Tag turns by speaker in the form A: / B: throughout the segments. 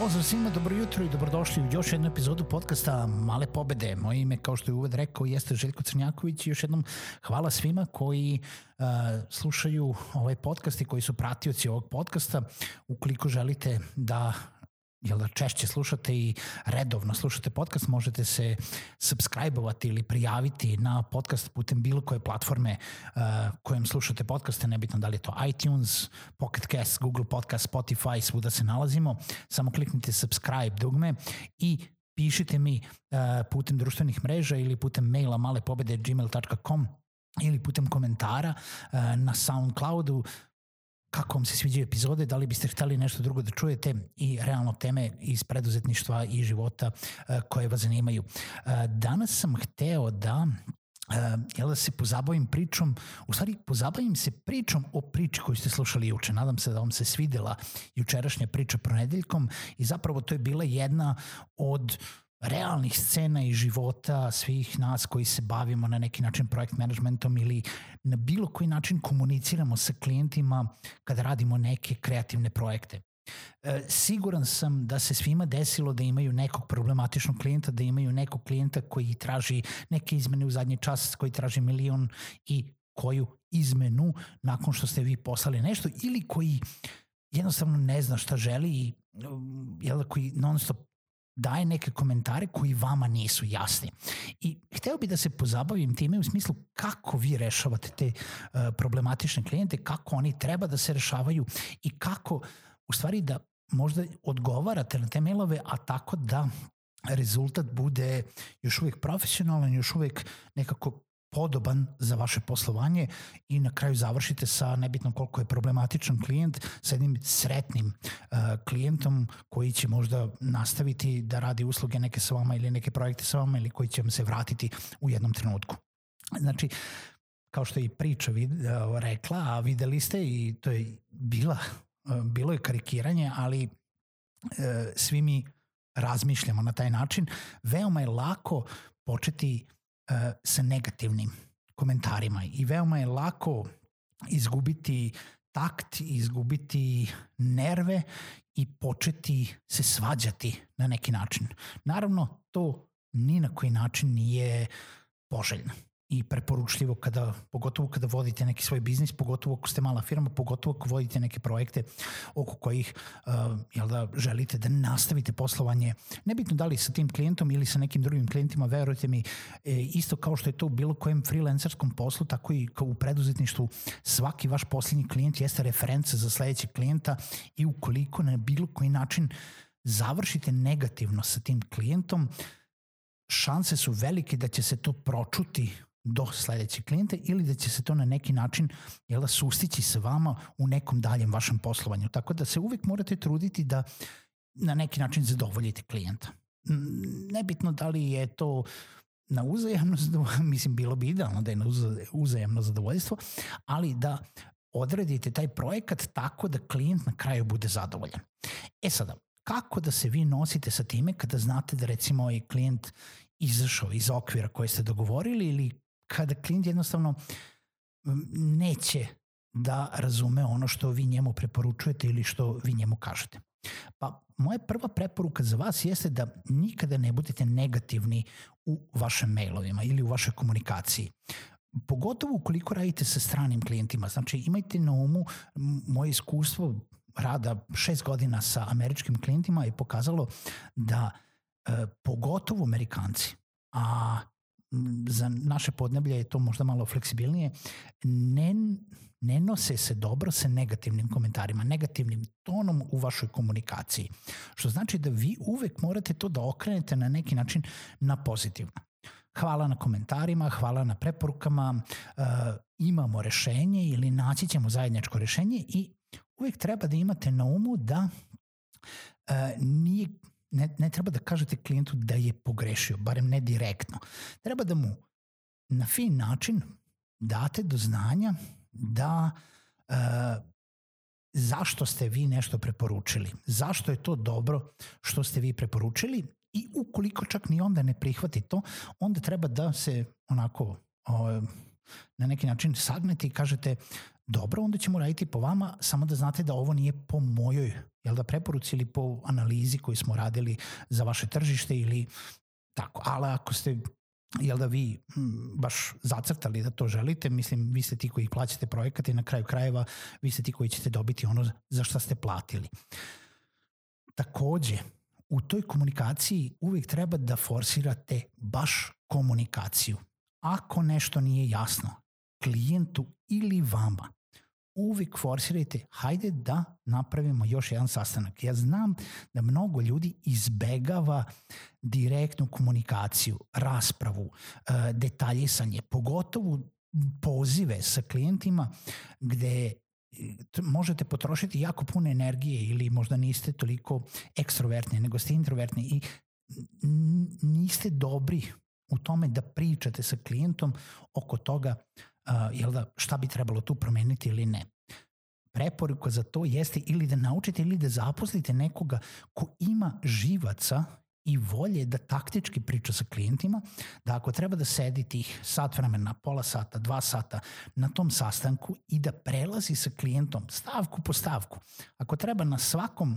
A: Pozdrav svima, dobro jutro i dobrodošli u još jednu epizodu podcasta Male pobede. Moje ime, kao što je uved rekao, jeste Željko Crnjaković i još jednom hvala svima koji uh, slušaju ovaj podcast i koji su pratioci ovog podcasta. Ukoliko želite da jel da češće slušate i redovno slušate podcast, možete se subscribe-ovati ili prijaviti na podcast putem bilo koje platforme uh, kojem slušate podcaste, nebitno da li je to iTunes, Pocket Cast, Google Podcast, Spotify, svuda se nalazimo. Samo kliknite subscribe dugme i pišite mi uh, putem društvenih mreža ili putem maila malepobede.gmail.com ili putem komentara uh, na SoundCloudu kako vam se sviđaju epizode, da li biste hteli nešto drugo da čujete i realno teme iz preduzetništva i života uh, koje vas zanimaju. Uh, danas sam hteo da Uh, jel da se pozabavim pričom, u stvari pozabavim se pričom o priči koju ste slušali juče. Nadam se da vam se svidela jučerašnja priča pronedeljkom i zapravo to je bila jedna od realnih scena i života svih nas koji se bavimo na neki način projekt managementom ili na bilo koji način komuniciramo sa klijentima kada radimo neke kreativne projekte. E, siguran sam da se svima desilo da imaju nekog problematičnog klijenta, da imaju nekog klijenta koji traži neke izmene u zadnji čas, koji traži milion i koju izmenu nakon što ste vi poslali nešto ili koji jednostavno ne zna šta želi i jel, koji non stop daje neke komentare koji vama nisu jasni. I hteo bi da se pozabavim time u smislu kako vi rešavate te uh, problematične klijente, kako oni treba da se rešavaju i kako u stvari da možda odgovarate na te mailove, a tako da rezultat bude još uvijek profesionalan, još uvijek nekako podoban za vaše poslovanje i na kraju završite sa nebitno koliko je problematičan klijent, sa jednim sretnim uh, klijentom koji će možda nastaviti da radi usluge neke sa vama ili neke projekte sa vama ili koji će vam se vratiti u jednom trenutku. Znači, kao što je i priča vid, uh, rekla, a videli ste i to je bila, uh, bilo je karikiranje, ali uh, svi mi razmišljamo na taj način. Veoma je lako početi sa negativnim komentarima i veoma je lako izgubiti takt, izgubiti nerve i početi se svađati na neki način. Naravno, to ni na koji način nije poželjno i preporučljivo kada, pogotovo kada vodite neki svoj biznis, pogotovo ako ste mala firma, pogotovo ako vodite neke projekte oko kojih uh, jel da, želite da nastavite poslovanje, nebitno da li sa tim klijentom ili sa nekim drugim klijentima, verujte mi, e, isto kao što je to u bilo kojem freelancerskom poslu, tako i kao u preduzetništvu, svaki vaš posljednji klijent jeste referenca za sledećeg klijenta i ukoliko na bilo koji način završite negativno sa tim klijentom, šanse su velike da će se to pročuti do sledećeg klijenta ili da će se to na neki način jel, da, sustići sa vama u nekom daljem vašem poslovanju. Tako da se uvek morate truditi da na neki način zadovoljite klijenta. Nebitno da li je to na uzajemno zadovoljstvo, mislim bilo bi idealno da je na uzajemno zadovoljstvo, ali da odredite taj projekat tako da klijent na kraju bude zadovoljan. E sada, kako da se vi nosite sa time kada znate da recimo je klijent izašao iz okvira koje ste dogovorili ili kada klijent jednostavno neće da razume ono što vi njemu preporučujete ili što vi njemu kažete. Pa moja prva preporuka za vas jeste da nikada ne budete negativni u vašim mailovima ili u vašoj komunikaciji. Pogotovo ukoliko radite sa stranim klijentima. Znači imajte na umu moje iskustvo rada šest godina sa američkim klijentima je pokazalo da e, pogotovo Amerikanci, a za naše podneblje je to možda malo fleksibilnije, ne, ne nose se dobro sa negativnim komentarima, negativnim tonom u vašoj komunikaciji. Što znači da vi uvek morate to da okrenete na neki način na pozitivno. Hvala na komentarima, hvala na preporukama, uh, imamo rešenje ili naći ćemo zajedničko rešenje i uvek treba da imate na umu da uh, nije ne, ne treba da kažete klijentu da je pogrešio, barem ne direktno. Treba da mu na fin način date do znanja da uh, zašto ste vi nešto preporučili, zašto je to dobro što ste vi preporučili i ukoliko čak ni onda ne prihvati to, onda treba da se onako uh, na neki način sagnete i kažete dobro, onda ćemo raditi po vama, samo da znate da ovo nije po mojoj jel da preporuci ili po analizi koju smo radili za vaše tržište ili tako. Ali ako ste jel da vi baš zacrtali da to želite, mislim, vi ste ti koji plaćate projekat i na kraju krajeva vi ste ti koji ćete dobiti ono za šta ste platili. Takođe, u toj komunikaciji uvijek treba da forsirate baš komunikaciju. Ako nešto nije jasno klijentu ili vama, uvijek forsirajte, hajde da napravimo još jedan sastanak. Ja znam da mnogo ljudi izbegava direktnu komunikaciju, raspravu, e, detaljisanje, pogotovo pozive sa klijentima gde e, možete potrošiti jako puno energije ili možda niste toliko ekstrovertni, nego ste introvertni i niste dobri u tome da pričate sa klijentom oko toga uh, jel da, šta bi trebalo tu promeniti ili ne. Preporuka za to jeste ili da naučite ili da zaposlite nekoga ko ima živaca i volje da taktički priča sa klijentima, da ako treba da sedi tih sat vremena, pola sata, dva sata na tom sastanku i da prelazi sa klijentom stavku po stavku. Ako treba na svakom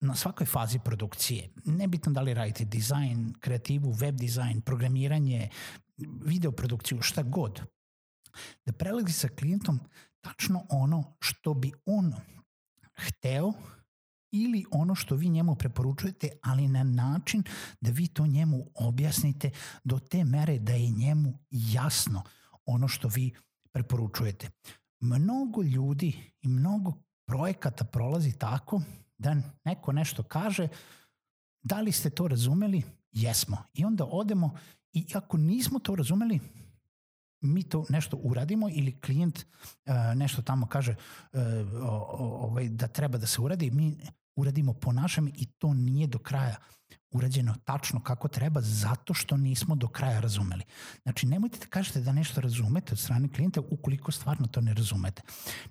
A: na svakoj fazi produkcije, nebitno da li radite dizajn, kreativu, web dizajn, programiranje, video produkciju, šta god, da prelazi sa klijentom tačno ono što bi on hteo ili ono što vi njemu preporučujete, ali na način da vi to njemu objasnite do te mere da je njemu jasno ono što vi preporučujete. Mnogo ljudi i mnogo projekata prolazi tako da neko nešto kaže, da li ste to razumeli? Jesmo. I onda odemo i ako nismo to razumeli, mi to nešto uradimo ili klijent uh, nešto tamo kaže uh, ovaj, da treba da se uradi, mi uradimo po našem i to nije do kraja urađeno tačno kako treba zato što nismo do kraja razumeli. Znači, nemojte da kažete da nešto razumete od strane klijenta ukoliko stvarno to ne razumete.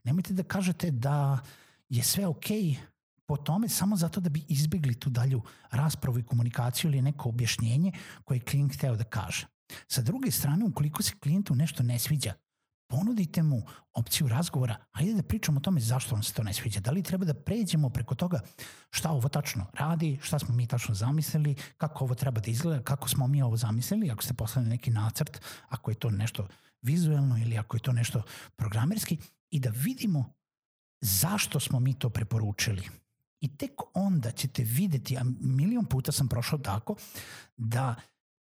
A: Nemojte da kažete da je sve okej okay po tome samo zato da bi izbjegli tu dalju raspravu i komunikaciju ili neko objašnjenje koje je klijent hteo da kaže. Sa druge strane, ukoliko se klijentu nešto ne sviđa, ponudite mu opciju razgovora, ajde da pričamo o tome zašto vam se to ne sviđa. Da li treba da pređemo preko toga šta ovo tačno radi, šta smo mi tačno zamislili, kako ovo treba da izgleda, kako smo mi ovo zamislili, ako ste poslali neki nacrt, ako je to nešto vizuelno ili ako je to nešto programerski i da vidimo zašto smo mi to preporučili. I tek onda ćete videti, a milion puta sam prošao tako, da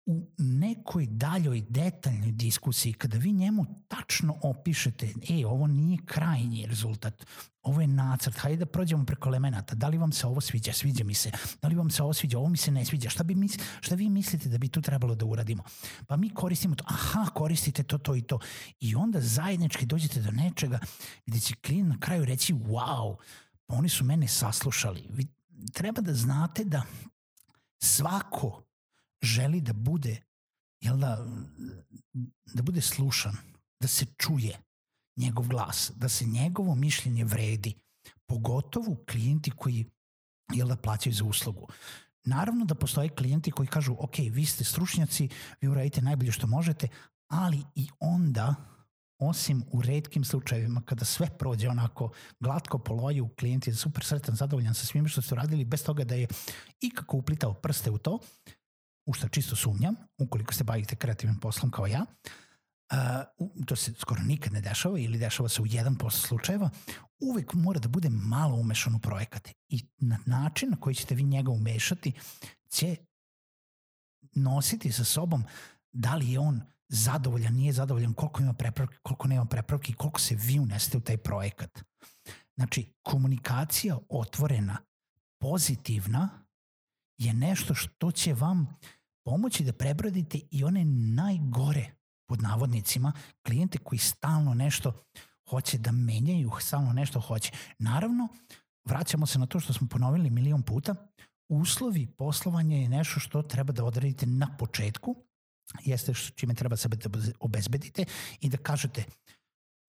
A: u nekoj daljoj detaljnoj diskusiji, kada vi njemu tačno opišete, e, ovo nije krajnji rezultat, ovo je nacrt, hajde da prođemo preko elemenata, da li vam se ovo sviđa, sviđa mi se, da li vam se ovo sviđa, ovo mi se ne sviđa, šta, bi mis, šta vi mislite da bi tu trebalo da uradimo? Pa mi koristimo to, aha, koristite to, to i to. I onda zajednički dođete do nečega gde će klijent na kraju reći, wow, oni su mene saslušali. Vi treba da znate da svako želi da bude, jel da, da bude slušan, da se čuje njegov glas, da se njegovo mišljenje vredi, pogotovo klijenti koji jel da plaćaju za uslugu. Naravno da postoje klijenti koji kažu, ok, vi ste stručnjaci, vi uradite najbolje što možete, ali i onda, osim u redkim slučajevima kada sve prođe onako glatko po loju, klijent je super sretan, zadovoljan sa svime što ste uradili, bez toga da je ikako uplitao prste u to, u što čisto sumnjam, ukoliko se bavite kreativnim poslom kao ja, uh, to se skoro nikad ne dešava ili dešava se u 1% slučajeva, uvek mora da bude malo umešan u projekat. I na način na koji ćete vi njega umešati će nositi sa sobom da li je on zadovoljan, nije zadovoljan, koliko ima prepravki, koliko nema prepravki, koliko se vi unesete u taj projekat. Znači, komunikacija otvorena, pozitivna, je nešto što će vam pomoći da prebrodite i one najgore, pod navodnicima, klijente koji stalno nešto hoće da menjaju, stalno nešto hoće. Naravno, vraćamo se na to što smo ponovili milion puta, uslovi poslovanja je nešto što treba da odradite na početku, jeste što čime treba sebe da obezbedite i da kažete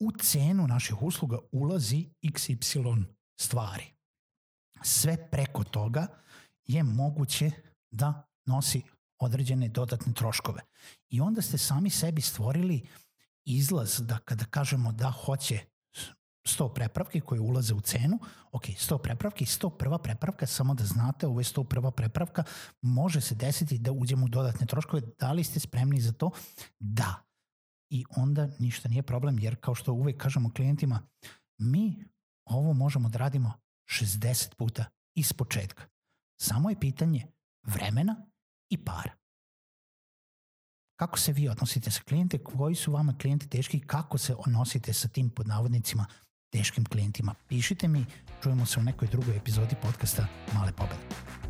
A: u cenu naših usluga ulazi XY stvari. Sve preko toga je moguće da nosi određene dodatne troškove. I onda ste sami sebi stvorili izlaz da kada kažemo da hoće 100 prepravki koje ulaze u cenu, ok, 100 prepravki, 101. prepravka, samo da znate, ovo je 101. prepravka, može se desiti da uđemo u dodatne troškove, da li ste spremni za to? Da. I onda ništa nije problem, jer kao što uvek kažemo klijentima, mi ovo možemo da radimo 60 puta iz početka. Samo je pitanje vremena i para. Kako se vi odnosite sa klijente, koji su vama klijenti teški, kako se odnosite sa tim podnavodnicima teškim klijentima. Pišite mi, čujemo se u nekoj drugoj epizodi podcasta Male pobede.